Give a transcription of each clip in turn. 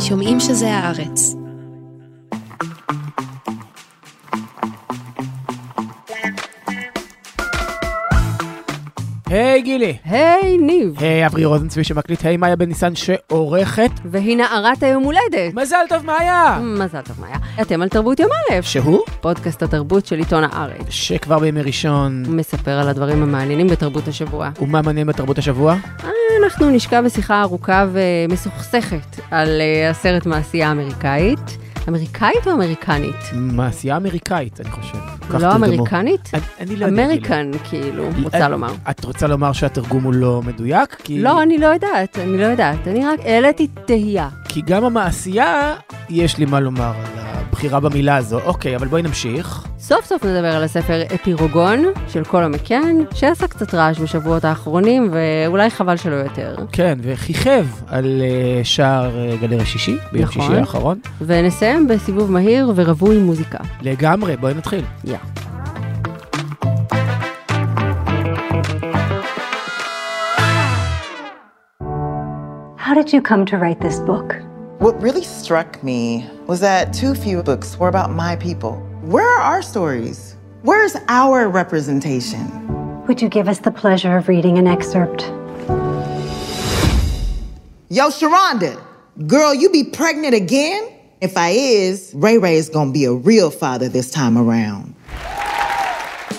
שומעים שזה הארץ. היי גילי. היי ניב. היי אברי רוזנצבי שמקליט, היי מאיה בן ניסן שעורכת. והיא נערת היום הולדת. מזל טוב מאיה! מזל טוב מאיה. אתם על תרבות יום א', שהוא? פודקאסט התרבות של עיתון הארץ. שכבר בימי ראשון. מספר על הדברים המעניינים בתרבות השבוע. ומה מעניין בתרבות השבוע? אנחנו נשקע בשיחה ארוכה ומסוכסכת על uh, הסרט מעשייה האמריקאית. אמריקאית או אמריקנית? מעשייה אמריקאית, אני חושב. לא אמריקנית? אני, אני לא יודע. אמריקן, כאילו, רוצה לומר. את רוצה לומר שהתרגום הוא לא מדויק? כי... לא, אני לא יודעת, אני לא יודעת. אני רק העליתי תהייה. כי גם המעשייה, יש לי מה לומר על הבחירה במילה הזו. אוקיי, אבל בואי נמשיך. סוף סוף נדבר על הספר אפירוגון של קולו מקן, שעשה קצת רעש בשבועות האחרונים, ואולי חבל שלא יותר. כן, וכיכב על uh, שער uh, גלריה שישי, ביום נכון. שישי האחרון. ונסיים בסיבוב מהיר ורווי מוזיקה. לגמרי, בואי נתחיל. יא. Yeah. How did you come to write this book? What really struck me was that too few books were about my people. Where are our stories? Where's our representation? Would you give us the pleasure of reading an excerpt? Yo, Sharonda, girl, you be pregnant again? If I is, Ray Ray is gonna be a real father this time around.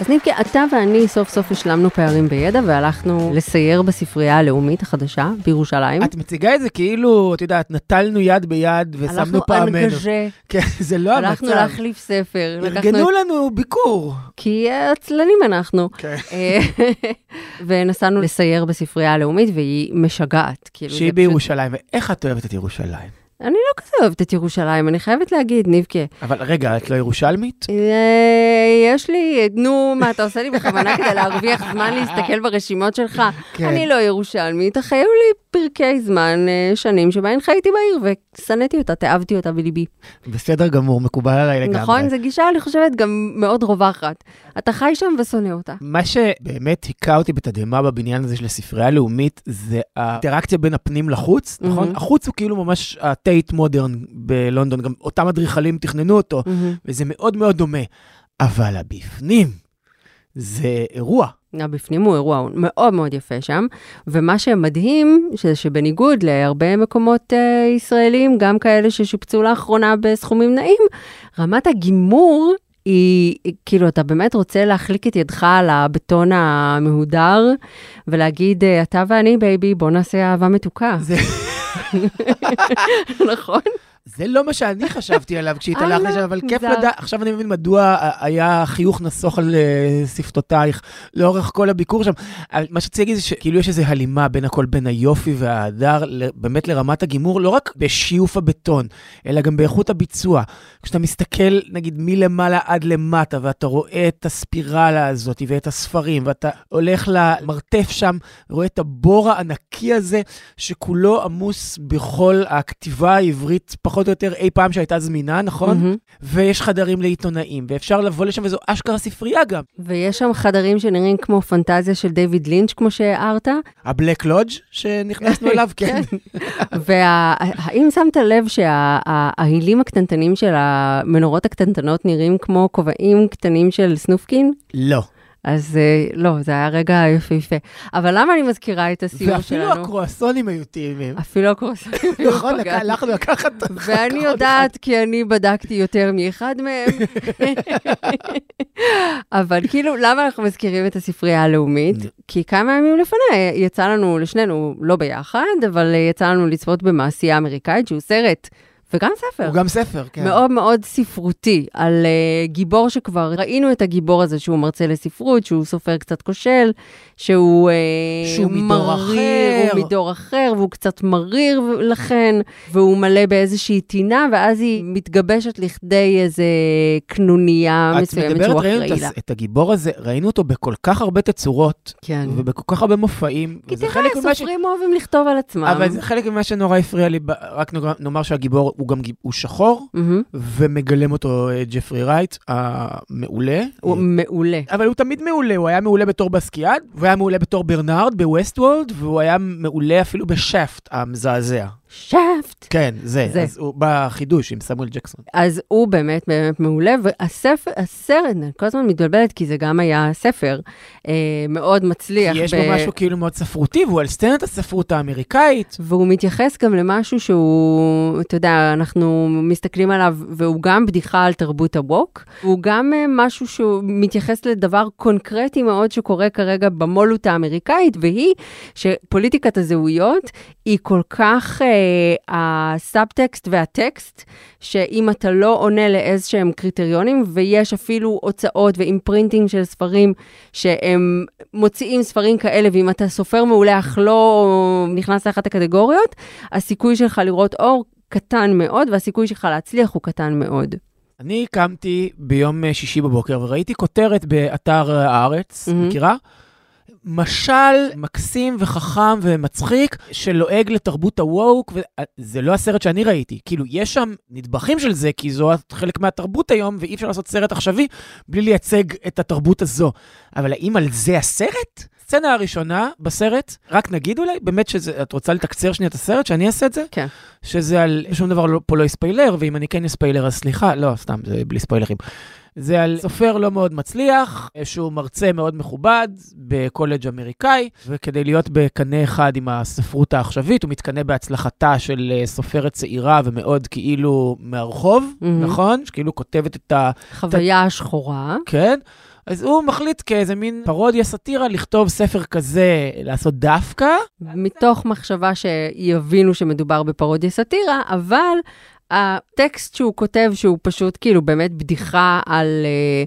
אז נימקי, אתה ואני סוף סוף השלמנו פערים בידע והלכנו לסייר בספרייה הלאומית החדשה בירושלים. את מציגה את זה כאילו, את יודעת, נטלנו יד ביד ושמנו הלכנו פעמנו. אנגז'ה. כן, זה לא המצב. הלכנו להחליף ספר. ארגנו לנו ביקור. כי עצלנים אנחנו. כן. אה, ונסענו לסייר בספרייה הלאומית והיא משגעת. כאילו, שהיא בירושלים, ואיך את אוהבת את ירושלים? אני לא כזה אוהבת את ירושלים, אני חייבת להגיד, ניבקה. אבל רגע, את לא ירושלמית? אה, יש לי, נו, מה אתה עושה לי בכוונה כדי להרוויח זמן להסתכל ברשימות שלך? כן. אני לא ירושלמית, היו לי פרקי זמן, אה, שנים שבהן חייתי בעיר ושנאתי אותה, תאהבתי אותה בליבי. בסדר גמור, מקובל עליי לגמרי. נכון? זו גישה, אני חושבת, גם מאוד רווחת. אתה חי שם ושונא אותה. מה שבאמת היכה אותי בתדהמה בבניין הזה של הספרייה הלאומית, זה האינטראקציה בין הפנים לחוץ, נכון? מהמם. החוץ הוא כאילו ממש הטייט מודרן בלונדון, גם אותם אדריכלים תכננו אותו, מהמם. וזה מאוד מאוד דומה. אבל הבפנים, זה אירוע. הבפנים הוא אירוע מאוד מאוד יפה שם, ומה שמדהים, שזה שבניגוד להרבה מקומות אה, ישראלים, גם כאלה ששופצו לאחרונה בסכומים נאים, רמת הגימור היא, כאילו, אתה באמת רוצה להחליק את ידך על הבטון המהודר, ולהגיד, אה, אתה ואני, baby, בוא נעשה אהבה מתוקה. זה, נכון? זה לא מה שאני חשבתי עליו כשהתהלכתי אה, שם, לא, אבל כיף לדעת, עכשיו אני מבין מדוע היה חיוך נסוך על אה, שפתותייך לאורך כל הביקור שם. מה שרציתי להגיד זה שכאילו יש איזו הלימה בין הכל, בין היופי וההדר, באמת לרמת הגימור, לא רק בשיוף הבטון, אלא גם באיכות הביצוע. כשאתה מסתכל, נגיד, מלמעלה עד למטה, ואתה רואה את הספירלה הזאת, ואת הספרים, ואתה הולך למרתף שם, רואה את הבור הענקי הזה, שכולו עמוס בכל הכתיבה העברית, פחות או יותר אי פעם שהייתה זמינה, נכון? מהמם. ויש חדרים לעיתונאים, ואפשר לבוא לשם, וזו אשכרה ספרייה גם. ויש שם חדרים שנראים כמו פנטזיה של דיוויד לינץ', כמו שהערת. הבלק לודג' שנכנסנו אליו, כן. והאם שמת לב שההילים הקטנטנים של המנורות הקטנטנות נראים כמו כובעים קטנים של סנופקין? לא. אז אה, לא, זה היה רגע יפהפה. אבל למה אני מזכירה את הסיור שלנו? ואפילו הקרואסונים היו טעימים. אפילו הקרואסונים. נכון, פגעתי. הלכנו לקחת... ואני יודעת, כי אני בדקתי יותר מאחד מהם. אבל כאילו, למה אנחנו מזכירים את הספרייה הלאומית? כי כמה ימים לפני יצא לנו, לשנינו, לא ביחד, אבל אה, יצא לנו לצפות במעשייה אמריקאית, שהוא סרט וגם ספר. הוא גם ספר, כן. מאוד מאוד ספרותי, על uh, גיבור שכבר ראינו את הגיבור הזה שהוא מרצה לספרות, שהוא סופר קצת כושל, שהוא, uh, שהוא מדור מריר, אחר. הוא מדור אחר, והוא קצת מריר לכן, והוא מלא באיזושהי טינה, ואז היא מתגבשת לכדי איזה קנוניה מסוימת שהוא אחראי את לה. את הגיבור הזה, ראינו אותו בכל כך הרבה תצורות, כן. ובכל כך הרבה מופעים. כי תראה, ממה ש- סופרים אוהבים לכתוב על עצמם. אבל זה חלק ממה שנורא הפריע לי, רק נאמר שהגיבור הוא גם הוא שחור, מהמם. ומגלם אותו אה, ג'פרי רייט, המעולה. הוא מעולה. אבל הוא תמיד מעולה, הוא היה מעולה בתור בסקיאד, והוא היה מעולה בתור ברנארד בווסט וולד, והוא היה מעולה אפילו בשאפט המזעזע. שפט. כן, זה, זה. אז הוא בחידוש עם סמואל ג'קסון. אז הוא באמת באמת מעולה, והספר, הסרט, אני כל הזמן מתבלבלת, כי זה גם היה ספר אה, מאוד מצליח. כי יש בו משהו כאילו מאוד ספרותי, והוא על סצנת הספרות האמריקאית. והוא מתייחס גם למשהו שהוא, אתה יודע, אנחנו מסתכלים עליו, והוא גם בדיחה על תרבות הווק, הוא גם אה, משהו שהוא מתייחס לדבר קונקרטי מאוד שקורה כרגע במו"לות האמריקאית, והיא שפוליטיקת הזהויות היא כל כך אה, הסאבטקסט והטקסט, שאם אתה לא עונה לאיזשהם קריטריונים, ויש אפילו הוצאות ו imprinting של ספרים, שהם מוציאים ספרים כאלה, ואם אתה סופר מעולה אך לא נכנס לאחת הקטגוריות, הסיכוי שלך לראות אור קטן מאוד, והסיכוי שלך להצליח הוא קטן מאוד. אני קמתי ביום שישי בבוקר וראיתי כותרת באתר הארץ, מהמם. מכירה? משל מקסים וחכם ומצחיק שלועג לתרבות הווק, וזה לא הסרט שאני ראיתי. כאילו, יש שם נדבכים של זה, כי זו חלק מהתרבות היום, ואי אפשר לעשות סרט עכשווי בלי לייצג את התרבות הזו. אבל האם על זה הסרט? הסצנה הראשונה בסרט, רק נגיד אולי, באמת שזה, את רוצה לתקצר שנייה את הסרט, שאני אעשה את זה? כן. שזה על, שום דבר לא, פה לא יספיילר, ואם אני כן אספיילר אז סליחה, לא, סתם, זה בלי ספיילרים. זה על סופר לא מאוד מצליח, שהוא מרצה מאוד מכובד בקולג' אמריקאי, וכדי להיות בקנה אחד עם הספרות העכשווית, הוא מתקנא בהצלחתה של אה, סופרת צעירה ומאוד כאילו מהרחוב, מהמם. נכון? שכאילו כותבת את ה... חוויה השחורה. כן? אז הוא מחליט כאיזה מין פרודיה סאטירה לכתוב ספר כזה, לעשות דווקא. מתוך מחשבה שיבינו שמדובר בפרודיה סאטירה, אבל הטקסט שהוא כותב, שהוא פשוט כאילו באמת בדיחה על אה,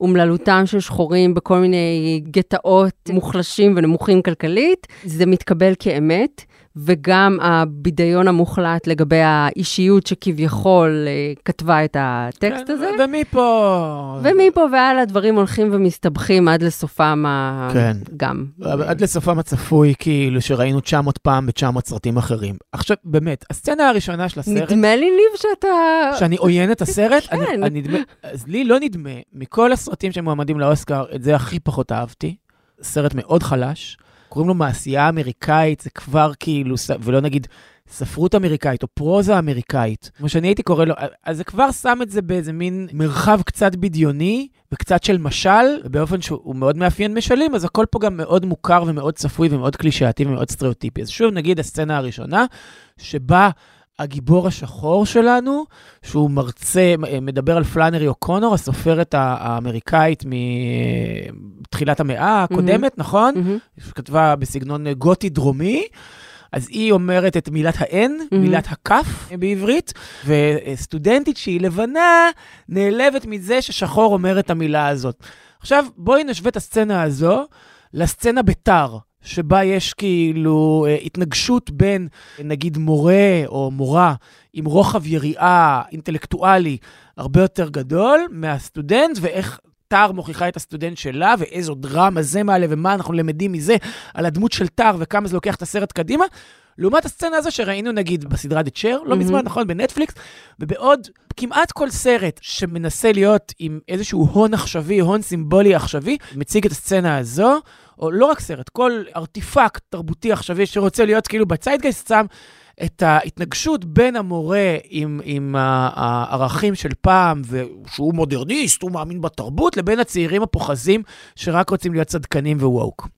אומללותם של שחורים בכל מיני גטאות מוחלשים ונמוכים כלכלית, זה מתקבל כאמת. וגם הבידיון המוחלט לגבי האישיות שכביכול אה, כתבה את הטקסט הזה. כן, ומפה... ומפה והלאה דברים הולכים ומסתבכים עד לסופם ה... כן. גם. עד לסופם הצפוי, כאילו, שראינו 900 פעם ב-900 סרטים אחרים. עכשיו, באמת, הסצנה הראשונה של הסרט, נדמה לי, ניב, שאתה... שאני עוין את הסרט, כן. אני, אני נדמה, אז לי לא נדמה, מכל הסרטים שמועמדים לאוסקר, את זה הכי פחות אהבתי. סרט מאוד חלש. קוראים לו מעשייה אמריקאית, זה כבר כאילו, ולא נגיד ספרות אמריקאית או פרוזה אמריקאית, כמו שאני הייתי קורא לו, אז זה כבר שם את זה באיזה מין מרחב קצת בדיוני וקצת של משל, ובאופן שהוא מאוד מאפיין משלים, אז הכל פה גם מאוד מוכר ומאוד צפוי ומאוד קלישאתי ומאוד סטריאוטיפי. אז שוב נגיד הסצנה הראשונה, שבה הגיבור השחור שלנו, שהוא מרצה, מדבר על פלאנרי אוקונור, הסופרת האמריקאית מתחילת המאה הקודמת, נכון? מהמם. שכתבה בסגנון גותי דרומי. אז היא אומרת את מילת ה-N, Mhm. מילת הכף בעברית, וסטודנטית שהיא לבנה נעלבת מזה ששחור אומר את המילה הזאת. עכשיו, בואי נשווה את הסצנה הזו לסצנה בתר, שבה יש כאילו אה, התנגשות בין, נגיד, מורה או מורה עם רוחב יריעה אינטלקטואלי הרבה יותר גדול מהסטודנט, ואיך טר מוכיחה את הסטודנט שלה, ואיזו דרמה זה מעלה, ומה אנחנו למדים מזה על הדמות של טר, וכמה זה לוקח את הסרט קדימה. לעומת הסצנה הזו שראינו נגיד בסדרה The Chair, לא מהמם. מזמן, נכון? בנטפליקס, ובעוד כמעט כל סרט שמנסה להיות עם איזשהו הון עכשווי, הון סימבולי עכשווי, מציג את הסצנה הזו, או לא רק סרט, כל ארטיפקט תרבותי עכשווי שרוצה להיות כאילו בציידגייסט שם את ההתנגשות בין המורה עם, עם הערכים של פעם, ושהוא מודרניסט, הוא מאמין בתרבות, לבין הצעירים הפוחזים שרק רוצים להיות צדקנים וווק.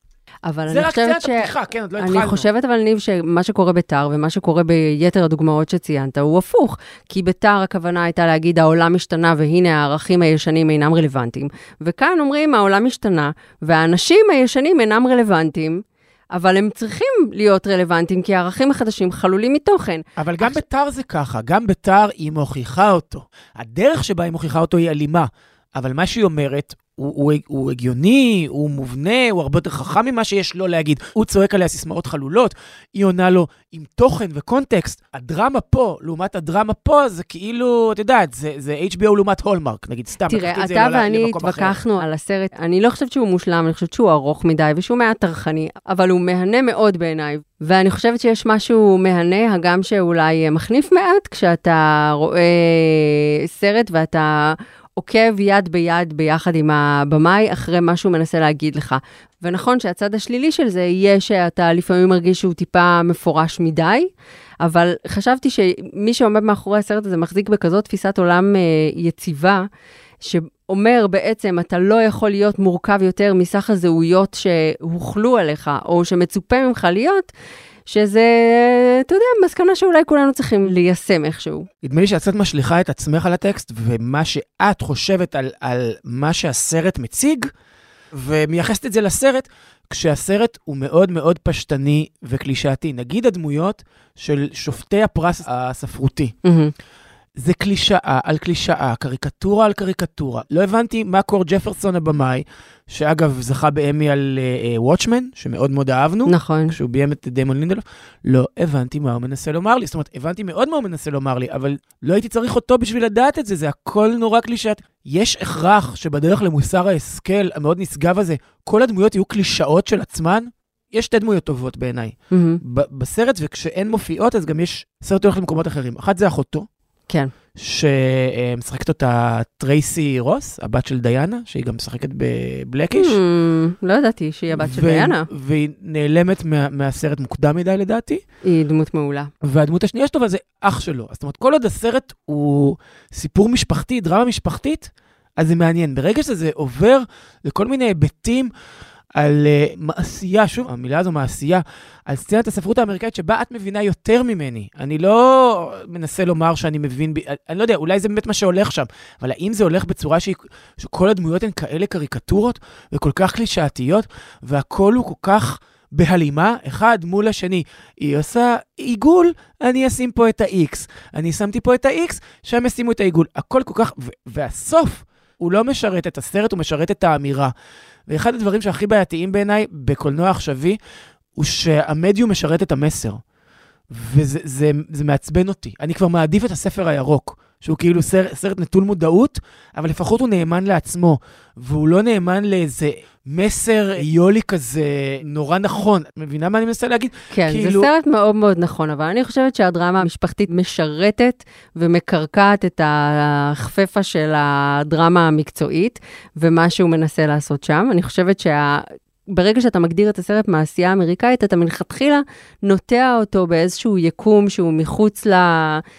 אבל זה אני רק חושבת ש... הפתיחה, כן, עוד לא התחלנו. אני חושבת אבל, ניב, שמה שקורה בתר ומה שקורה ביתר הדוגמאות שציינת הוא הפוך. כי בתר הכוונה הייתה להגיד העולם השתנה והנה הערכים הישנים אינם רלוונטיים. וכאן אומרים העולם השתנה והאנשים הישנים אינם רלוונטיים. אבל הם צריכים להיות רלוונטיים, כי הערכים החדשים חלולים מתוכן. אבל גם בתר זה ככה, גם בתר היא מוכיחה אותו. הדרך שבה היא מוכיחה אותו היא אלימה, אבל מה שהיא אומרת הוא, הוא, הוא הגיוני, הוא מובנה, הוא הרבה יותר חכם ממה שיש לו להגיד. הוא צועק עליה סיסמאות חלולות, היא עונה לו עם תוכן וקונטקסט. הדרמה פה, לעומת הדרמה פה, זה כאילו, את יודעת, זה, זה HBO לעומת הולמרק, נגיד, סתם. תראה, אתה לא ואני. התווכחנו על הסרט, אני לא חושבת שהוא מושלם, אני חושבת שהוא ארוך מדי ושהוא מעט טרחני, אבל הוא מהנה מאוד בעיניי. ואני חושבת שיש משהו מהנה, הגם שאולי מחניף מעט, כשאתה רואה סרט ואתה עוקב יד ביד ביחד עם הבמאי אחרי מה שהוא מנסה להגיד לך. ונכון שהצד השלילי של זה יהיה שאתה לפעמים מרגיש שהוא טיפה מפורש מדי, אבל חשבתי שמי שעומד מאחורי הסרט הזה מחזיק בכזאת תפיסת עולם אה, יציבה, שאומר בעצם, אתה לא יכול להיות מורכב יותר מסך הזהויות שהוחלו עליך, או שמצופה ממך להיות, שזה, אתה יודע, מסקנה שאולי כולנו צריכים ליישם איכשהו. נדמה לי שאת קצת משליכה את עצמך על הטקסט, ומה שאת חושבת על, על מה שהסרט מציג, ומייחסת את זה לסרט, כשהסרט הוא מאוד מאוד פשטני וקלישאתי. נגיד הדמויות של שופטי הפרס הספרותי. זה קלישאה על קלישאה, קריקטורה על קריקטורה. לא הבנתי מה קור ג'פרסון הבמאי, שאגב זכה באמי על וואטשמן, uh, שמאוד מאוד אהבנו, נכון. כשהוא ביים את דיימון לינדלוף, לא הבנתי מה הוא מנסה לומר לי. זאת אומרת, הבנתי מאוד מה הוא מנסה לומר לי, אבל לא הייתי צריך אותו בשביל לדעת את זה, זה הכל נורא קלישאת. יש הכרח שבדרך למוסר ההשכל המאוד נשגב הזה, כל הדמויות יהיו קלישאות של עצמן? יש שתי דמויות טובות בעיניי. ב- בסרט, וכשאין מופיעות, אז גם יש סרט הולך למקומות אחרים. אחת זה אחותו, כן. שמשחקת אותה טרייסי רוס, הבת של דיאנה, שהיא גם משחקת בבלקיש. Hmm, לא ידעתי שהיא הבת של דיאנה. והיא נעלמת מה, מהסרט מוקדם מדי לדעתי. היא דמות מעולה. והדמות השנייה שלו זה אח שלו. זאת אומרת, כל עוד הסרט הוא סיפור משפחתי, דרמה משפחתית, אז זה מעניין. ברגע שזה עובר לכל מיני היבטים על uh, מעשייה, שוב, המילה הזו מעשייה, על סצנת הספרות האמריקאית שבה את מבינה יותר ממני. אני לא מנסה לומר שאני מבין, ב... אני לא יודע, אולי זה באמת מה שהולך שם, אבל האם זה הולך בצורה שהיא, שכל הדמויות הן כאלה קריקטורות וכל כך קלישאתיות, והכל הוא כל כך... בהלימה, אחד מול השני. היא עושה עיגול, אני אשים פה את ה-X. אני שמתי פה את ה-X, שם ישימו את העיגול. הכל כל כך... והסוף, הוא לא משרת את הסרט, הוא משרת את האמירה. ואחד הדברים שהכי בעייתיים בעיניי בקולנוע עכשווי, הוא שהמדיום משרת את המסר. וזה זה, זה מעצבן אותי. אני כבר מעדיף את הספר הירוק, שהוא כאילו סרט, סרט נטול מודעות, אבל לפחות הוא נאמן לעצמו, והוא לא נאמן לאיזה מסר יולי כזה נורא נכון. את מבינה מה אני מנסה להגיד? כן, כאילו- זה סרט מאוד מאוד נכון, אבל אני חושבת שהדרמה המשפחתית משרתת ומקרקעת את החפפה של הדרמה המקצועית ומה שהוא מנסה לעשות שם. אני חושבת שה... ברגע שאתה מגדיר את הסרט מעשייה אמריקאית, אתה מלכתחילה נוטע אותו באיזשהו יקום שהוא מחוץ ל...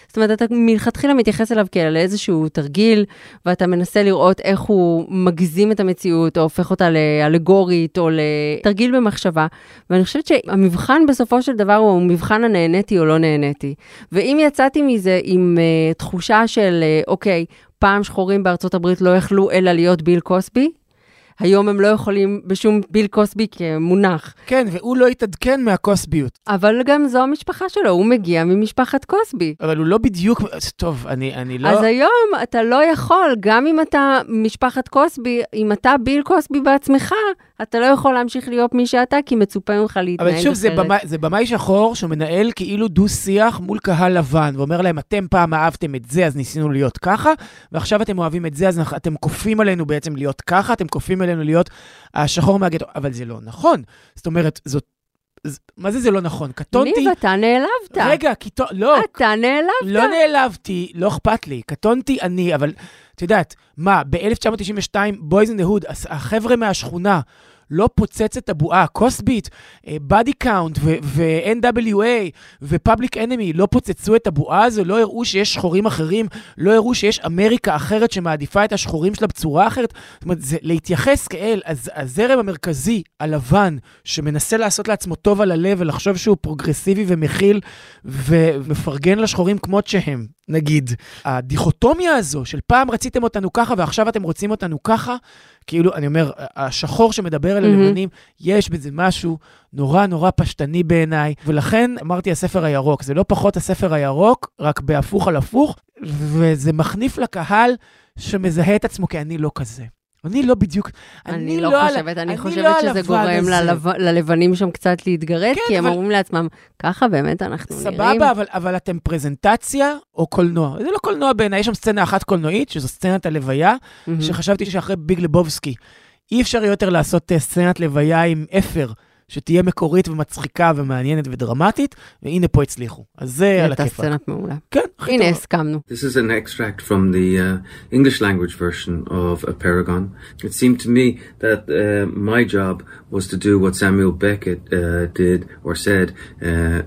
זאת אומרת, אתה מלכתחילה מתייחס אליו כאל איזשהו תרגיל, ואתה מנסה לראות איך הוא מגזים את המציאות, או הופך אותה לאלגורית, או לתרגיל במחשבה. ואני חושבת שהמבחן בסופו של דבר הוא מבחן הנהניתי או לא נהניתי. ואם יצאתי מזה עם uh, תחושה של, uh, אוקיי, פעם שחורים בארצות הברית לא יכלו אלא להיות ביל קוסבי, היום הם לא יכולים בשום ביל קוסבי כמונח. כן, והוא לא התעדכן מהקוסביות. אבל גם זו המשפחה שלו, הוא מגיע ממשפחת קוסבי. אבל הוא לא בדיוק... טוב, אני, אני לא... אז היום אתה לא יכול, גם אם אתה משפחת קוסבי, אם אתה ביל קוסבי בעצמך, אתה לא יכול להמשיך להיות מי שאתה, כי מצופה ממך להתנהג אבל שוב, זה, אחרת. במאי, זה במאי שחור שמנהל כאילו דו-שיח מול קהל לבן, ואומר להם, אתם פעם אהבתם את זה, אז ניסינו להיות ככה, ועכשיו אתם אוהבים את זה, אז אתם כופים עלינו בעצם להיות ככה, אתם כופים עלינו להיות השחור מהגטו. אבל זה לא נכון. זאת אומרת, זאת... מה זה זה לא נכון? קטונתי... ניב, אתה נעלבת. רגע, קטו... לא, אתה נעלבת. לא נעלבתי, לא אכפת לי. קטונתי אני, אבל את יודעת, מה, ב-1992, בויז אין דה הוד, החבר'ה מהשכונה לא פוצץ את הבועה, קוסבי, Body Count ו-NWA ו Public Enemy לא פוצצו את הבועה הזו, לא הראו שיש שחורים אחרים, לא הראו שיש אמריקה אחרת שמעדיפה את השחורים שלה בצורה אחרת. זאת אומרת, זה להתייחס כאל הז- הזרם המרכזי, הלבן, שמנסה לעשות לעצמו טוב על הלב ולחשוב שהוא פרוגרסיבי ומכיל ומפרגן לשחורים כמות שהם, נגיד. הדיכוטומיה הזו של פעם רציתם אותנו ככה ועכשיו אתם רוצים אותנו ככה, כאילו, אני אומר, השחור שמדבר על. הלבנים, יש בזה משהו נורא נורא פשטני בעיניי, ולכן אמרתי הספר הירוק, זה לא פחות הספר הירוק, רק בהפוך על הפוך, וזה מחניף לקהל שמזהה את עצמו כי אני לא כזה. אני לא בדיוק, אני לא על- חושבת, אני לא חושבת שזה הלבן גורם הזה. ללב- ללבנים שם קצת להתגרד, כן, כי הם אבל- אומרים לעצמם, ככה באמת אנחנו נראים. סבבה, אבל, אבל אתם פרזנטציה או קולנוע? זה לא קולנוע בעיניי, יש שם סצנה אחת קולנועית, שזו סצנת הלוויה, מהמם. שחשבתי שאחרי ביג לבובסקי, אי אפשר יותר לעשות אה, סצנת לוויה עם אפר, שתהיה מקורית ומצחיקה ומעניינת ודרמטית, והנה פה הצליחו. אז זה על הייתה הכיפאק. סצנת מעולה. כן, הכי הנה, טוב. הסכמנו. This is an extract from the uh, English language version of A Paragon. It seemed to me that uh, my job was to do what Samuel Beckett uh, did or said uh,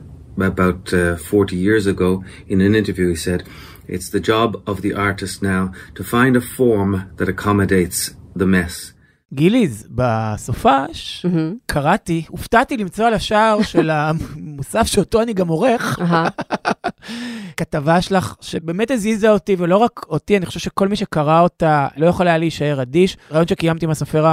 about uh, 40 years ago in an interview. He said, It's the job of the artist now to find a form that accommodates the mess. גיליז, בסופש, קראתי, הופתעתי למצוא על השער של המוסף שאותו אני גם עורך, כתבה שלך שבאמת הזיזה אותי, ולא רק אותי, אני חושב שכל מי שקרא אותה לא יכול היה להישאר אדיש. רעיון שקיימתי עם הסופר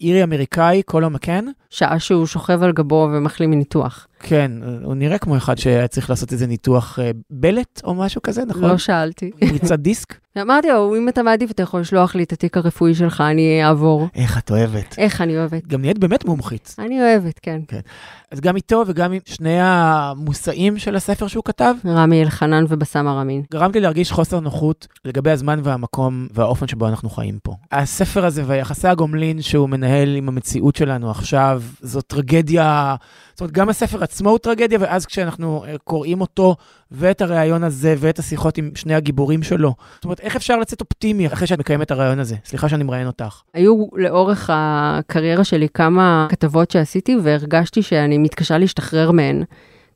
האירי-אמריקאי, קולו מקן. שעה שהוא שוכב על גבו ומחלים מניתוח. כן, הוא נראה כמו אחד שהיה צריך לעשות איזה ניתוח אה, בלט או משהו כזה, נכון? לא שאלתי. פריצת דיסק? אמרתי לו, אם אתה מעדיף, אתה יכול לשלוח לי את התיק הרפואי שלך, אני אעבור. איך את אוהבת. איך אני אוהבת. גם נהיית באמת מומחית. אני אוהבת, כן. אז גם איתו וגם עם שני המושאים של הספר שהוא כתב, רמי אלחנן ובסם ארמין. גרם לי להרגיש חוסר נוחות לגבי הזמן והמקום והאופן שבו אנחנו חיים פה. הספר הזה ויחסי הגומלין שהוא מנהל עם המציאות שלנו עכשיו, זו טרגדיה, זאת אומרת, גם הספר עצמו הוא טרגדיה, ואז כשאנחנו אה, קוראים אותו ואת הריאיון הזה ואת השיחות עם שני הגיבורים שלו, זאת אומרת, איך אפשר לצאת אופטימי אחרי שאת מקיימת את הריאיון הזה? סליחה שאני מראיין אותך. היו לאורך הקריירה שלי כמה כתבות שעשיתי, והרגשתי שאני מתקשה להשתחרר מהן.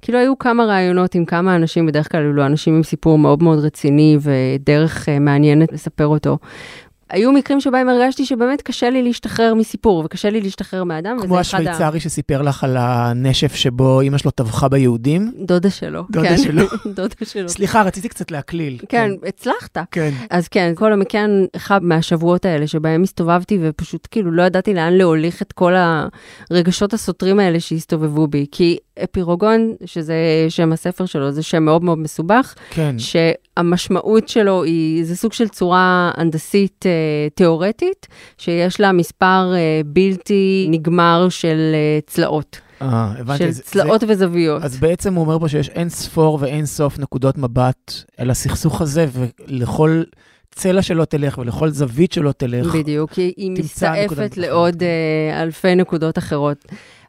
כאילו היו כמה ראיונות עם כמה אנשים, בדרך כלל אלו אנשים עם סיפור מאוד מאוד רציני ודרך אה, מעניינת לספר אותו. היו מקרים שבהם הרגשתי שבאמת קשה לי להשתחרר מסיפור, וקשה לי להשתחרר מאדם, כמו ה... השוויצרי שסיפר לך על הנשף שבו אימא שלו טבחה ביהודים. דודה שלו. דודה כן. שלו. דודה שלו. סליחה, רציתי קצת להקליל. כן, הצלחת. כן. אז כן, כל המקן, אחד מהשבועות האלה שבהם הסתובבתי ופשוט כאילו לא ידעתי לאן להוליך את כל הרגשות הסותרים האלה שהסתובבו בי. כי אפירוגון, שזה שם הספר שלו, זה שם מאוד מאוד מסובך, כן. שהמשמעות שלו היא, זה סוג של צורה הנדסית אה, תיאורטית, שיש לה מספר אה, בלתי נגמר של אה, צלעות, אה, הבנתי. של זה- צלעות זה- וזוויות. אז בעצם הוא אומר פה שיש אין ספור ואין סוף נקודות מבט אל הסכסוך הזה, ולכל צלע שלא תלך ולכל זווית שלא תלך. בדיוק, כי היא מסתעפת. לעוד אה, אלפי נקודות אחרות.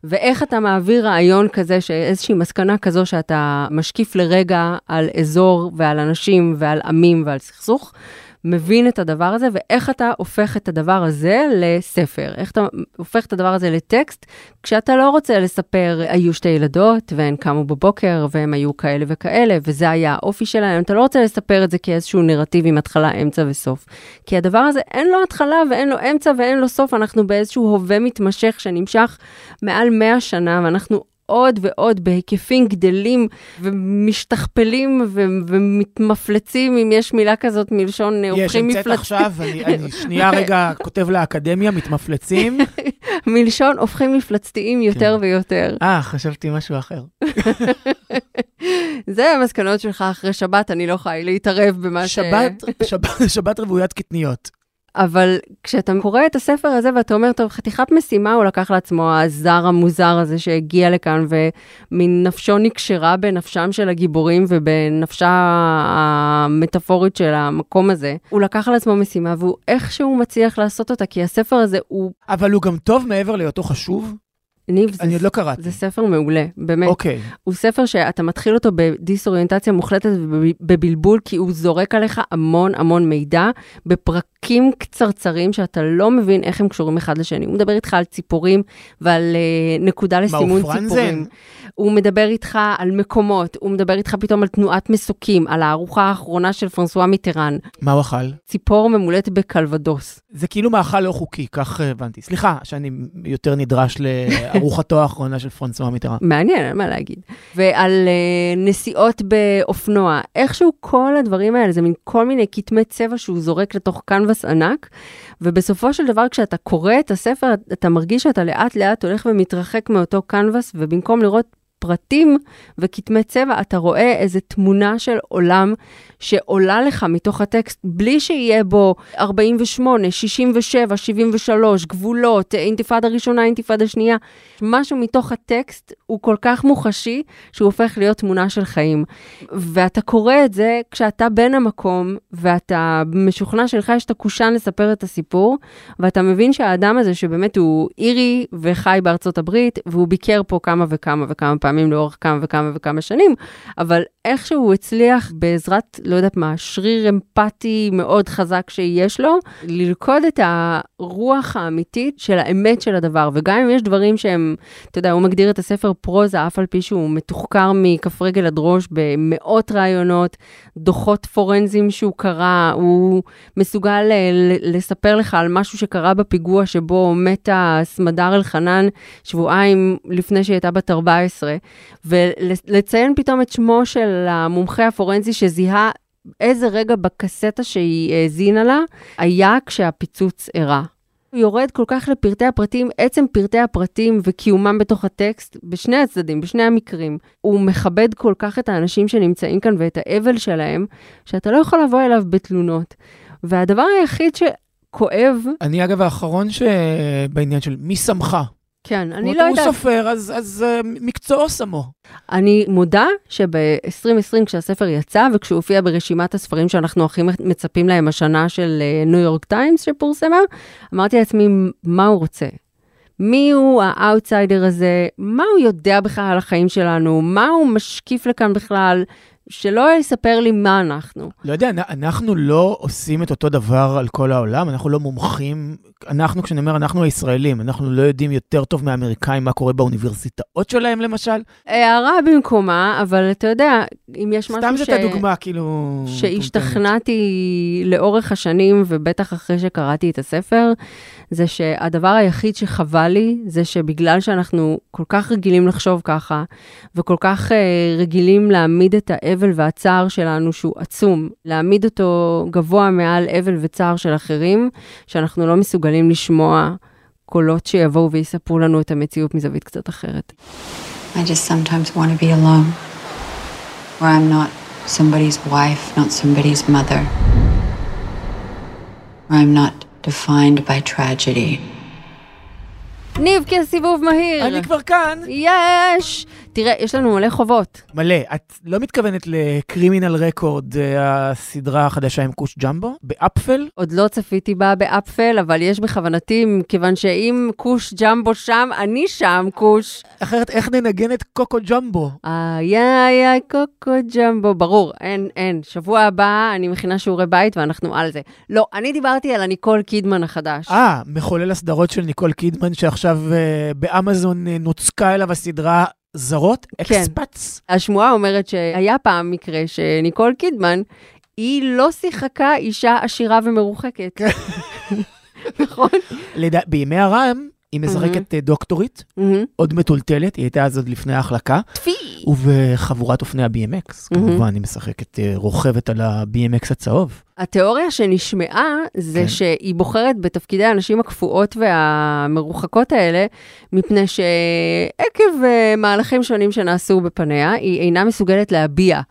ואיך אתה מעביר רעיון כזה, שאיזושהי מסקנה כזו שאתה משקיף לרגע על אזור ועל אנשים ועל עמים ועל סכסוך, מבין את הדבר הזה, ואיך אתה הופך את הדבר הזה לספר, איך אתה הופך את הדבר הזה לטקסט, כשאתה לא רוצה לספר, היו שתי ילדות, והן קמו בבוקר, והן היו כאלה וכאלה, וזה היה האופי שלהם, אתה לא רוצה לספר את זה כאיזשהו נרטיב עם התחלה, אמצע וסוף. כי הדבר הזה, אין לו התחלה ואין לו אמצע ואין לו סוף, אנחנו באיזשהו הווה מתמשך שנמשך מעל 100 שנה, ואנחנו עוד ועוד בהיקפים גדלים ומשתכפלים ו- ומתמפלצים, אם יש מילה כזאת מלשון יש, הופכים המצאת מפלצים, עכשיו, אני אני שנייה רגע כותב לאקדמיה, מתמפלצים. מלשון הופכים מפלצתיים יותר ויותר. אה, חשבתי משהו אחר. זה המסקנות שלך אחרי שבת, אני לא יכולה להתערב במה ש... שבת, שבת, שבת רוויית קטניות. אבל כשאתה קורא את הספר הזה ואתה אומר, טוב, חתיכת משימה הוא לקח לעצמו, הזר המוזר הזה שהגיע לכאן, ומין נפשו נקשרה בנפשם של הגיבורים ובנפשה המטאפורית של המקום הזה. הוא לקח על עצמו משימה, והוא איכשהו מצליח לעשות אותה, כי הספר הזה הוא... אבל הוא גם טוב מעבר להיותו חשוב? ניב, זה, אני עוד לא קראתי. זה ספר מעולה, באמת. אוקיי. הוא ספר שאתה מתחיל אותו בדיסאוריינטציה מוחלטת ובבלבול, כי הוא זורק עליך המון המון מידע בפרקים קצרצרים שאתה לא מבין איך הם קשורים אחד לשני. הוא מדבר איתך על ציפורים ועל uh, נקודה לסימון? ציפורים. הוא מדבר איתך על מקומות, הוא מדבר איתך פתאום על תנועת מסוקים, על הארוחה האחרונה של פרנסואה מיטרן, מה הוא אכל? ציפור ממולאת בקלבדוס. זה כאילו מאכל לא חוקי, כך אה, הבנתי. סליחה שאני יותר נדרש לארוחתו האחרונה של פרנסואה מיטרה. מעניין, מה להגיד. ועל uh, נסיעות באופנוע, איכשהו כל הדברים האלה, זה מין כל מיני כתמי צבע שהוא זורק לתוך קנבס ענק, ובסופו של דבר כשאתה קורא את הספר, אתה מרגיש שאתה לאט לאט הולך ומתרחק מאותו קנבס, ובמקום לראות פרטים וכתמי צבע, אתה רואה איזו תמונה של עולם שעולה לך מתוך הטקסט, בלי שיהיה בו 48, 67, 73, גבולות, אינתיפאדה ראשונה, אינתיפאדה שנייה. משהו מתוך הטקסט הוא כל כך מוחשי, שהוא הופך להיות תמונה של חיים. ואתה קורא את זה כשאתה בן המקום, ואתה משוכנע שלך יש את הקושאן לספר את הסיפור, ואתה מבין שהאדם הזה, שבאמת הוא אירי וחי בארצות הברית, והוא ביקר פה כמה וכמה וכמה פעמים לאורך כמה וכמה וכמה שנים, אבל איכשהו הוא הצליח בעזרת, לא יודעת מה, שריר אמפתי מאוד חזק שיש לו, ללכוד את הרוח האמיתית של האמת של הדבר. וגם אם יש דברים שהם, אתה יודע, הוא מגדיר את הספר פרוזה, אף על פי שהוא מתוחקר מכף רגל עד ראש במאות רעיונות, דוחות פורנזיים שהוא קרא, הוא מסוגל לספר לך על משהו שקרה בפיגוע שבו מתה סמדר אלחנן שבועיים לפני שהיא הייתה בת 14, ולציין פתאום את שמו של המומחה הפורנזי שזיהה איזה רגע בקסטה שהיא האזינה לה, היה כשהפיצוץ אירע. הוא יורד כל כך לפרטי הפרטים, עצם פרטי הפרטים וקיומם בתוך הטקסט, בשני הצדדים, בשני המקרים. הוא מכבד כל כך את האנשים שנמצאים כאן ואת האבל שלהם, שאתה לא יכול לבוא אליו בתלונות. והדבר היחיד שכואב... אני אגב האחרון שבעניין של מי שמך. כן, אני לא יודעת. הוא סופר, אז, אז אה, מקצועו שמו. אני מודה שב-2020, כשהספר יצא, וכשהוא הופיע ברשימת הספרים שאנחנו הכי מצפים להם השנה של ניו יורק טיימס שפורסמה, אמרתי לעצמי, מה הוא רוצה? מי הוא האאוטסיידר הזה? מה הוא יודע בכלל על החיים שלנו? מה הוא משקיף לכאן בכלל? שלא יספר לי מה אנחנו. לא יודע, אנחנו לא עושים את אותו דבר על כל העולם, אנחנו לא מומחים. אנחנו, כשאני אומר אנחנו הישראלים, אנחנו לא יודעים יותר טוב מהאמריקאים מה קורה באוניברסיטאות שלהם, למשל. הערה במקומה, אבל אתה יודע, אם יש משהו ש... סתם זאת הדוגמה, כאילו... שהשתכנעתי לאורך השנים, ובטח אחרי שקראתי את הספר, זה שהדבר היחיד שחבל לי, זה שבגלל שאנחנו כל כך רגילים לחשוב ככה, וכל כך uh, רגילים להעמיד את האבל והצער שלנו, שהוא עצום, להעמיד אותו גבוה מעל אבל וצער של אחרים, שאנחנו לא מסוגלים לשמוע קולות שיבואו ויספרו לנו את המציאות מזווית קצת אחרת. I just sometimes want to be alone, where I'm not somebody's wife, not somebody's mother, where I'm not defined by tragedy. ניב, כסיבוב מהיר. אני כבר כאן. יש! תראה, יש לנו מלא חובות. מלא. את לא מתכוונת לקרימינל רקורד, אה, הסדרה החדשה עם כוש ג'מבו, באפפל? עוד לא צפיתי בה באפפל, אבל יש בכוונתי, כיוון שאם כוש ג'מבו שם, אני שם, כוש. אחרת, איך ננגן את קוקו ג'מבו? איי איי איי קוקו ג'מבו, ברור, אין, אין. שבוע הבא אני מכינה שיעורי בית ואנחנו על זה. לא, אני דיברתי על הניקול קידמן החדש. אה, מחולל הסדרות של ניקול קידמן, שעכשיו אה, באמזון אה, נוצקה אליו הסדרה זרות, כן. Expats. השמועה אומרת שהיה פעם מקרה שניקול קידמן, היא לא שיחקה אישה עשירה ומרוחקת. כן. נכון? בימי הרעם, היא משחקת mm-hmm. דוקטורית, mm-hmm. עוד מטולטלת, היא הייתה אז עוד לפני ההחלקה. טפי! ובחבורת אופני ה-BMX, mm-hmm. כמובן, היא משחקת אה, רוכבת על ה-BMX הצהוב. התיאוריה שנשמעה זה כן. שהיא בוחרת בתפקידי הנשים הקפואות והמרוחקות האלה, מפני שעקב אה, מהלכים שונים שנעשו בפניה, היא אינה מסוגלת להביע.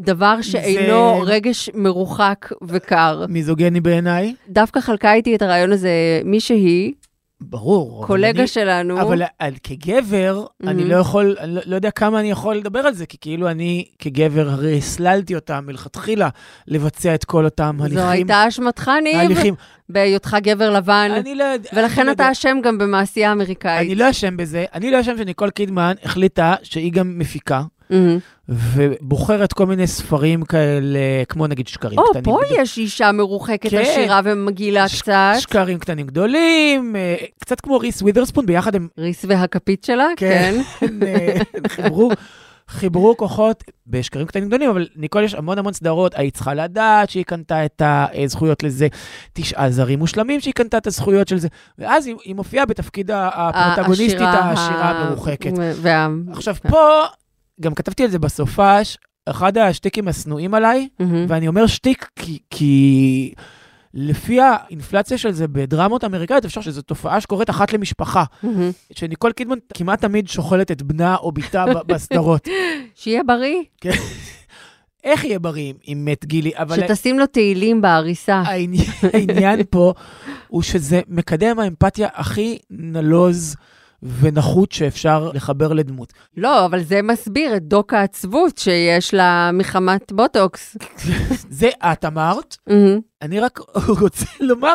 דבר שאינו זה... רגש מרוחק וקר. מיזוגני בעיניי. דווקא חלקה איתי את הרעיון הזה מישהי, ברור. קולגה אני, שלנו. אבל על, כגבר, mm-hmm. אני לא יכול, אני לא, לא יודע כמה אני יכול לדבר על זה, כי כאילו אני כגבר הרי הסללתי אותם מלכתחילה לבצע את כל אותם הליכים. זו הייתה אשמתך, ניב, הליכים. בהיותך גבר לבן. אני לא יודע. ולכן לא אתה אשם גם במעשייה האמריקאית. אני לא אשם בזה. אני לא אשם שניקול קידמן החליטה שהיא גם מפיקה. Mm-hmm. ובוחרת כל מיני ספרים כאלה, כמו נגיד שקרים או, קטנים. או, פה גדול. יש אישה מרוחקת כן. עשירה ומגעילה ש- קצת. שקרים קטנים גדולים, אה, קצת כמו ריס ווית'רספון, ביחד הם... ריס והכפית שלה, כן. כן. חיברו, חיברו כוחות בשקרים קטנים גדולים, אבל ניקול יש המון המון סדרות, היית צריכה לדעת שהיא קנתה את הזכויות לזה, תשעה זרים מושלמים שהיא קנתה את הזכויות של זה, ואז היא, היא מופיעה בתפקיד הפרוטגוניסטית העשירה המרוחקת. וה... עכשיו, פה... גם כתבתי על זה בסופש, אחד השטיקים השנואים עליי, mm-hmm. ואני אומר שטיק כי, כי לפי האינפלציה של זה בדרמות אמריקאיות, אפשר שזו תופעה שקורית אחת למשפחה. מהמם. שניקול קידמן כמעט תמיד שוכלת את בנה או בתה בסדרות. שיהיה בריא, כן. איך יהיה בריא אם מת גילי? אבל שתשים לו תהילים בעריסה. העניין פה הוא שזה מקדם האמפתיה הכי נלוז ונחות שאפשר לחבר לדמות. לא, אבל זה מסביר את דוק העצבות שיש לה מחמת בוטוקס. זה את אמרת. אני רק רוצה לומר,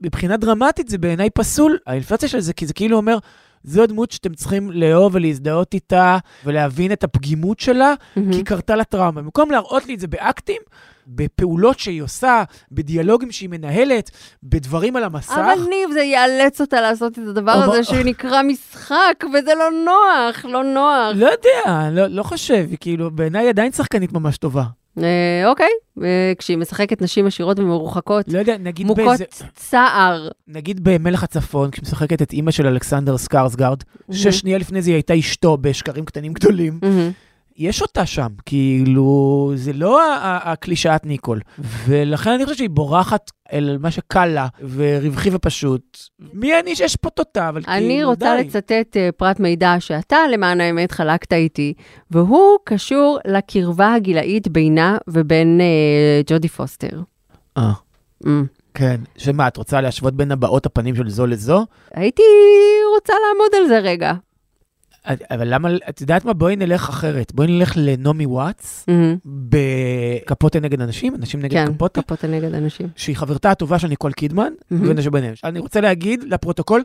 מבחינה דרמטית זה בעיניי פסול, האינפלציה של זה, כי זה כאילו אומר, זו הדמות שאתם צריכים לאהוב ולהזדהות איתה ולהבין את הפגימות שלה, מהמם. כי קרתה לה טראומה. במקום להראות לי את זה באקטים, בפעולות שהיא עושה, בדיאלוגים שהיא מנהלת, בדברים על המסך. אבל ניב, זה יאלץ אותה לעשות את הדבר אבל- הזה שנקרא משחק, וזה לא נוח, לא נוח. לא יודע, לא, לא חושב, היא כאילו, בעיניי עדיין שחקנית ממש טובה. אה, אוקיי, אה, כשהיא משחקת נשים עשירות ומרוחקות, לא יודע, נגיד מוכות באיזה, צער. נגיד במלך הצפון, כשהיא משחקת את אימא של אלכסנדר סקארסגארד, ששנייה לפני זה היא הייתה אשתו בשקרים קטנים גדולים. מהמם. יש אותה שם, כאילו, זה לא הקלישאת ניקול. ולכן אני חושב שהיא בורחת אל מה שקל לה, ורווחי ופשוט. מי אני שאשפוט אותה, אבל כאילו, די. אני רוצה לצטט אה, פרט מידע שאתה, למען האמת, חלקת איתי, והוא קשור לקרבה הגילאית בינה ובין אה, ג'ודי פוסטר. אה, Mm. כן. שמה, את רוצה להשוות בין הבעות הפנים של זו לזו? הייתי רוצה לעמוד על זה רגע. אבל למה, את יודעת מה? בואי נלך אחרת. בואי נלך לנעמי וואטס, מהמם. בקפוטה נגד הנשים, הנשים נגד כן, קפוטה. קפוטה נגד הנשים. שהיא חברתה הטובה של ניקול קידמן, מהמם. ונשים ביניהם. אני רוצה להגיד לפרוטוקול,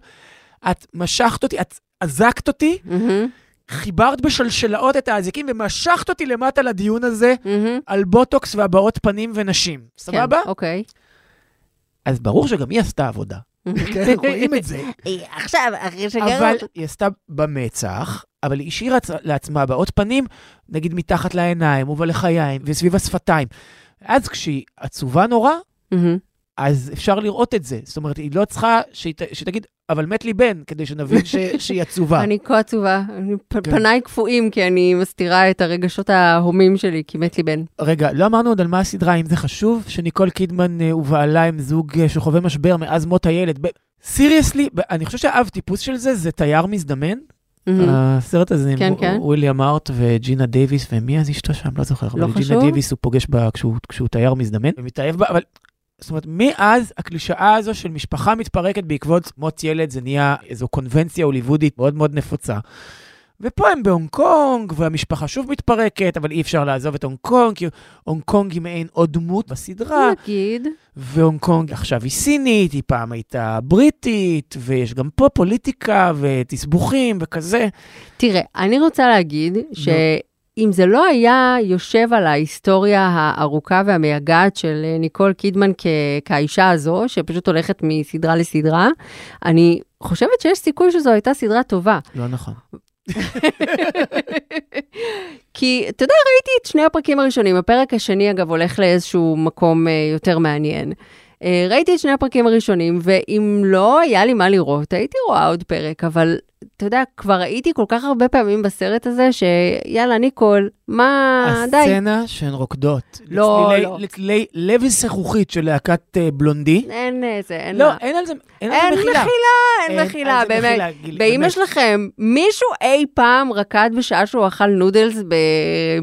את משכת אותי, את אזקת אותי, מהמם, חיברת בשלשלאות את האזיקים ומשכת אותי למטה לדיון הזה מהמם. על בוטוקס והבעות פנים ונשים. סבבה? כן, אוקיי. אז ברור שגם היא עשתה עבודה. כן, רואים את זה. עכשיו, אחרי אבל היא עשתה במצח, אבל היא השאירה לעצמה הבעות פנים, נגיד מתחת לעיניים ובלחיים וסביב השפתיים. אז כשהיא עצובה נורא. אז אפשר לראות את זה. זאת אומרת, היא לא צריכה שתגיד, אבל מת לי בן, כדי שנבין ש, שהיא עצובה. אני כה עצובה, פ- כן. פניי קפואים, כי אני מסתירה את הרגשות ההומים שלי, כי מת לי בן. רגע, לא אמרנו עוד על מה הסדרה, אם זה חשוב, שניקול קידמן אה, ובעלה הם זוג אה, שחווה משבר מאז מות הילד. seriously, אני חושב שהאב טיפוס של זה זה תייר מזדמן. מהמם. הסרט הזה עם כן, כן. וויליאם הרט וג'ינה דייוויס, ומי אז אשתו שם? לא זוכר. לא חשוב. ג'ינה דייוויס הוא פוגש בה כשהוא, כשהוא תייר מזדמן, ומתאהב בה, אבל... זאת אומרת, מאז הקלישאה הזו של משפחה מתפרקת בעקבות מות ילד, זה נהיה איזו קונבנציה הוליוודית מאוד מאוד נפוצה. ופה הם בהונג קונג, והמשפחה שוב מתפרקת, אבל אי אפשר לעזוב את הונג קונג, כי הונג קונג היא מעין עוד דמות בסדרה, נגיד, והונג קונג עכשיו היא סינית, היא פעם הייתה בריטית, ויש גם פה פוליטיקה ותסבוכים וכזה. תראה, אני רוצה להגיד שאם זה לא היה יושב על ההיסטוריה הארוכה והמייגעת של אה, ניקול קידמן כ- כאישה הזו, שפשוט הולכת מסדרה לסדרה, אני חושבת שיש סיכוי שזו הייתה סדרה טובה. לא נכון. כי, אתה יודע, ראיתי את שני הפרקים הראשונים. הפרק השני, אגב, הולך לאיזשהו מקום אה, יותר מעניין. אה, ראיתי את שני הפרקים הראשונים, ואם לא היה לי מה לראות, הייתי רואה עוד פרק, אבל אתה יודע, כבר ראיתי כל כך הרבה פעמים בסרט הזה, שיאללה, ניקול, מה, אה, די. הסצנה שהן רוקדות. לא, לצלילי- לא. לצלילי לב זכוכית של להקת אה, בלונדי. אין איזה, אין לא, מה. אין על זה אין על אין זה מחילה. מחילה, אין אין מחילה, על זה באמת. מחילה, באמא. שלכם, מישהו אי פעם רקד בשעה שהוא אכל נודלס ב...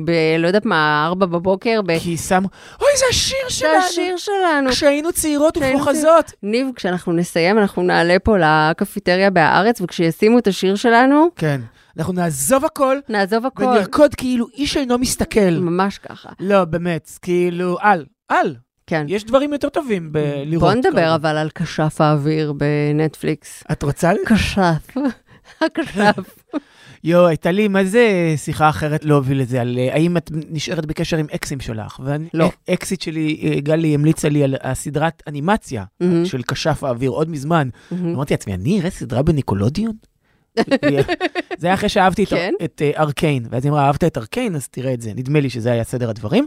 ב... לא יודעת מה, ארבע בבוקר? ב... כי שמו, אוי, זה השיר זה שלנו. השיר שלנו. כשהיינו צעירות ופוחזות. ניב, כשאנחנו נסיים, אנחנו נעלה פה לקפיטריה בהארץ, וכשישימו את השיר שלנו, כן. אנחנו נעזוב הכל נעזוב הכל. ונרקוד כאילו איש אינו מסתכל. ממש ככה. לא, באמת, כאילו, אל, אל. כן. יש דברים יותר טובים בלראות. בוא נדבר כרגע. אבל על כשף האוויר בנטפליקס. את רוצה? כשף. הכשף. יואו, הייתה לי, מה זה שיחה אחרת להוביל את זה, על אה, האם את נשארת בקשר עם אקסים שלך? ואני, לא. אקסית שלי, אה, גלי, המליצה לי על הסדרת אנימציה מהמם. של כשף האוויר עוד מזמן. מהמם. אמרתי לעצמי, אני אראה סדרה בניקולודיון? זה היה אחרי שאהבתי את, כן? את אה, ארקיין, ואז היא אמרה, אהבת את ארקיין, אז תראה את זה. נדמה לי שזה היה סדר הדברים.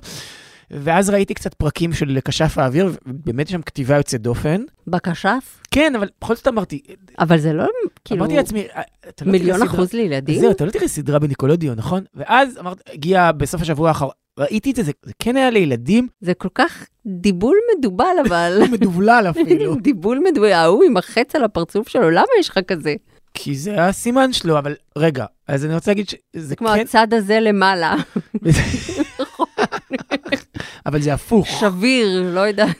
ואז ראיתי קצת פרקים של כשף האוויר, ובאמת יש שם כתיבה יוצאת דופן. בכשף? כן, אבל בכל זאת אמרתי, אבל זה לא, כאילו, אמרתי לעצמי, "אה, לא מיליון סדרה- אחוז לילדים? זהו, אתה לא תראה סדרה בניקולודיון, נכון? ואז אמרת, הגיע בסוף השבוע האחרון, ראיתי את זה, זה, זה כן היה לילדים, זה כל כך דיבול מדובל, אבל... מדובלל אפילו. דיבול מדובל, ההוא עם החץ על הפרצוף שלו, למה יש לך כזה? כי זה הסימן שלו, אבל רגע, אז אני רוצה להגיד שזה כמו כן, הצד הזה למעלה, אבל זה הפוך. שביר, לא יודעת.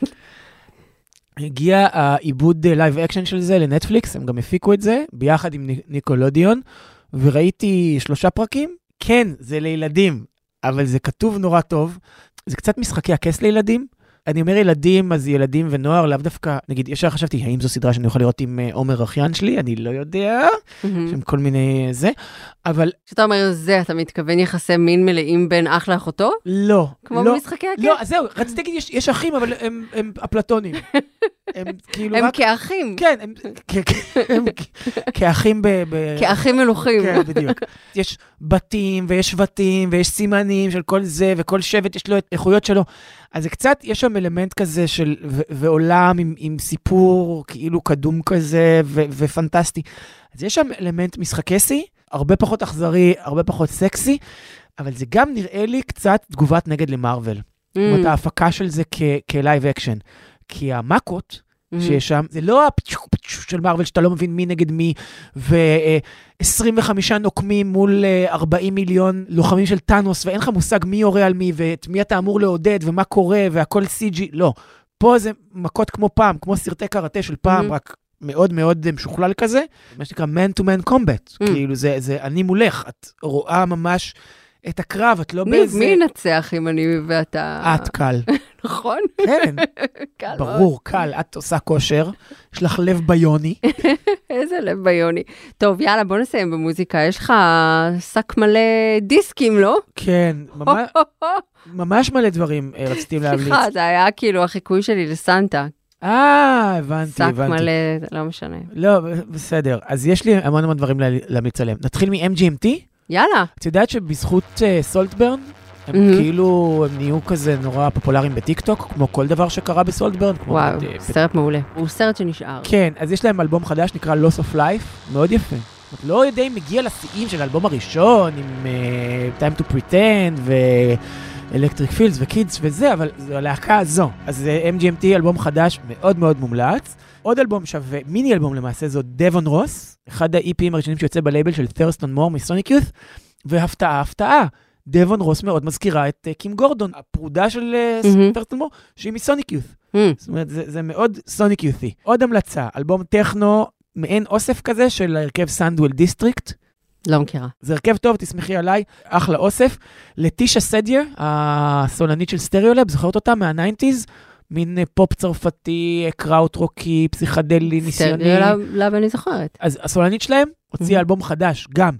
הגיע העיבוד live action של זה לנטפליקס, הם גם הפיקו את זה, ביחד עם ני- ניקלודיאון, וראיתי שלושה פרקים. כן, זה לילדים, אבל זה כתוב נורא טוב. זה קצת משחקי הכס לילדים. אני אומר ילדים, אז ילדים ונוער, לאו דווקא, נגיד, ישר חשבתי, האם זו סדרה שאני יכול לראות עם אה, עומר אחיין שלי? אני לא יודע, יש שם כל מיני זה, אבל כשאתה אומר זה, אתה מתכוון יחסי מין מלאים בין אח לאחותו? לא. כמו לא, במשחקי הכס? לא, אז זהו, רציתי להגיד, יש, יש אחים, אבל הם, הם אפלטונים. הם כאילו הם רק... כאחים, כן, הם, הם כאחים ב... ב- כאחים מלוכים. כן, בדיוק. יש בתים ויש שבטים ויש סימנים של כל זה, וכל שבט יש לו את האיכויות שלו. אז זה קצת, יש שם אלמנט כזה של, ו- ועולם עם, עם סיפור כאילו קדום כזה ו- ופנטסטי. אז יש שם אלמנט משחקסי, הרבה פחות אכזרי, הרבה פחות סקסי, אבל זה גם נראה לי קצת תגובת נגד למארוול. זאת אומרת, Mm, ההפקה של זה כ live action. כי המכות mm. שיש שם, זה לא הפצ'וק פצ'וק של מארוול שאתה לא מבין מי נגד מי, ו-25 נוקמים מול אה, 40 מיליון לוחמים של טאנוס, ואין לך מושג מי יורה על מי, ואת מי אתה אמור לעודד, ומה קורה, והכל CG, לא. פה זה מכות כמו פעם, כמו סרטי קראטה של פעם, Mhm. רק מאוד מאוד אה, משוכלל כזה, מה שנקרא man to man combat, Mm. כאילו זה, זה אני מולך, את רואה ממש את הקרב, את לא מי באיזה... מי ינצח אם אני ואתה... את קל, נכון? כן, קל מאוד. ברור, קל, את עושה כושר, יש לך לב ביוני. איזה לב ביוני. טוב, יאללה, בוא נסיים במוזיקה. יש לך שק מלא דיסקים, לא? כן, ממש, ממש מלא דברים אה, רציתי להמליץ. סליחה, זה היה כאילו החיקוי שלי לסנטה. אה, הבנתי, שק הבנתי. מלא, לא משנה. לא, בסדר. אז יש לי המון המון דברים לה- להמליץ עליהם. נתחיל מ-MGMT. יאללה. את יודעת שבזכות אה, סולטברן, הם מהמם. כאילו, הם נהיו כזה נורא פופולריים בטיקטוק, כמו כל דבר שקרה בסולטברן. כמו וואו, נגיד, אה, סרט מעולה. הוא סרט שנשאר. כן, אז יש להם אלבום חדש נקרא Loss of Life, מאוד יפה. לא יודע אם מגיע לשיאים של האלבום הראשון, עם uh, Time to Pretend ו-Electric Fields וקידס וזה, אבל זו הלהקה הזו. אז uh, MGMT אלבום חדש מאוד מאוד מומלץ. עוד אלבום שווה, מיני אלבום למעשה, זו דבון רוס, אחד ה-EP ים הראשונים שיוצא בלייבל של ת'רסטון מור מסוניק יות', והפתעה, הפתעה. דבון רוס מאוד מזכירה את uh, קים גורדון, הפרודה של מהמם. ת'רסטון מור, שהיא מסוניק יות'. זאת אומרת, זה, זה מאוד סוניק יותי. עוד המלצה, אלבום טכנו, מעין אוסף כזה של ההרכב סנדוול דיסטריקט. לא מכירה. זה הרכב טוב, תסמכי עליי, אחלה אוסף. לטיסיה סדייר, הסולנית של סטריאולב, זוכרת אותה מה nineties? מין אה, פופ צרפתי, אה, קראוט רוקי, פסיכדלי, ניסיוני. בסדר, למה אני זוכרת? אז הסולנית שלהם הוציאה. אלבום חדש, גם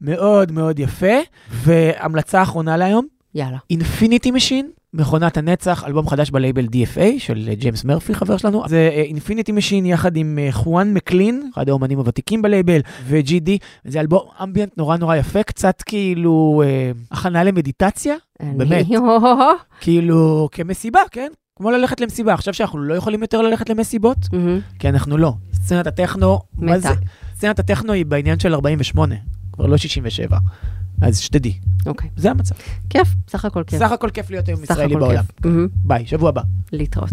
מאוד מאוד יפה. והמלצה אחרונה להיום, יאללה. אינפיניטי משין, מכונת הנצח, אלבום חדש בלייבל DFA של אה, ג'יימס מרפי, חבר שלנו. זה אינפיניטי משין יחד עם אה, חואן מקלין, אחד האומנים הוותיקים בלייבל, ו-GD. זה אלבום אמביאנט נורא נורא יפה, קצת כאילו אה, הכנה למדיטציה, באמת. כאילו כמסיבה, כן? כמו ללכת למסיבה. עכשיו שאנחנו לא יכולים יותר ללכת למסיבות. כי אנחנו לא. סצנת הטכנו, מה. זה? סצנת הטכנו היא בעניין של 48, כבר לא 67. אז שתדעי. אוקיי. זה המצב. כיף, סך הכל כיף. סך הכל כיף להיות היום ישראלי בעולם. Mm-hmm. ביי, שבוע הבא. להתראות.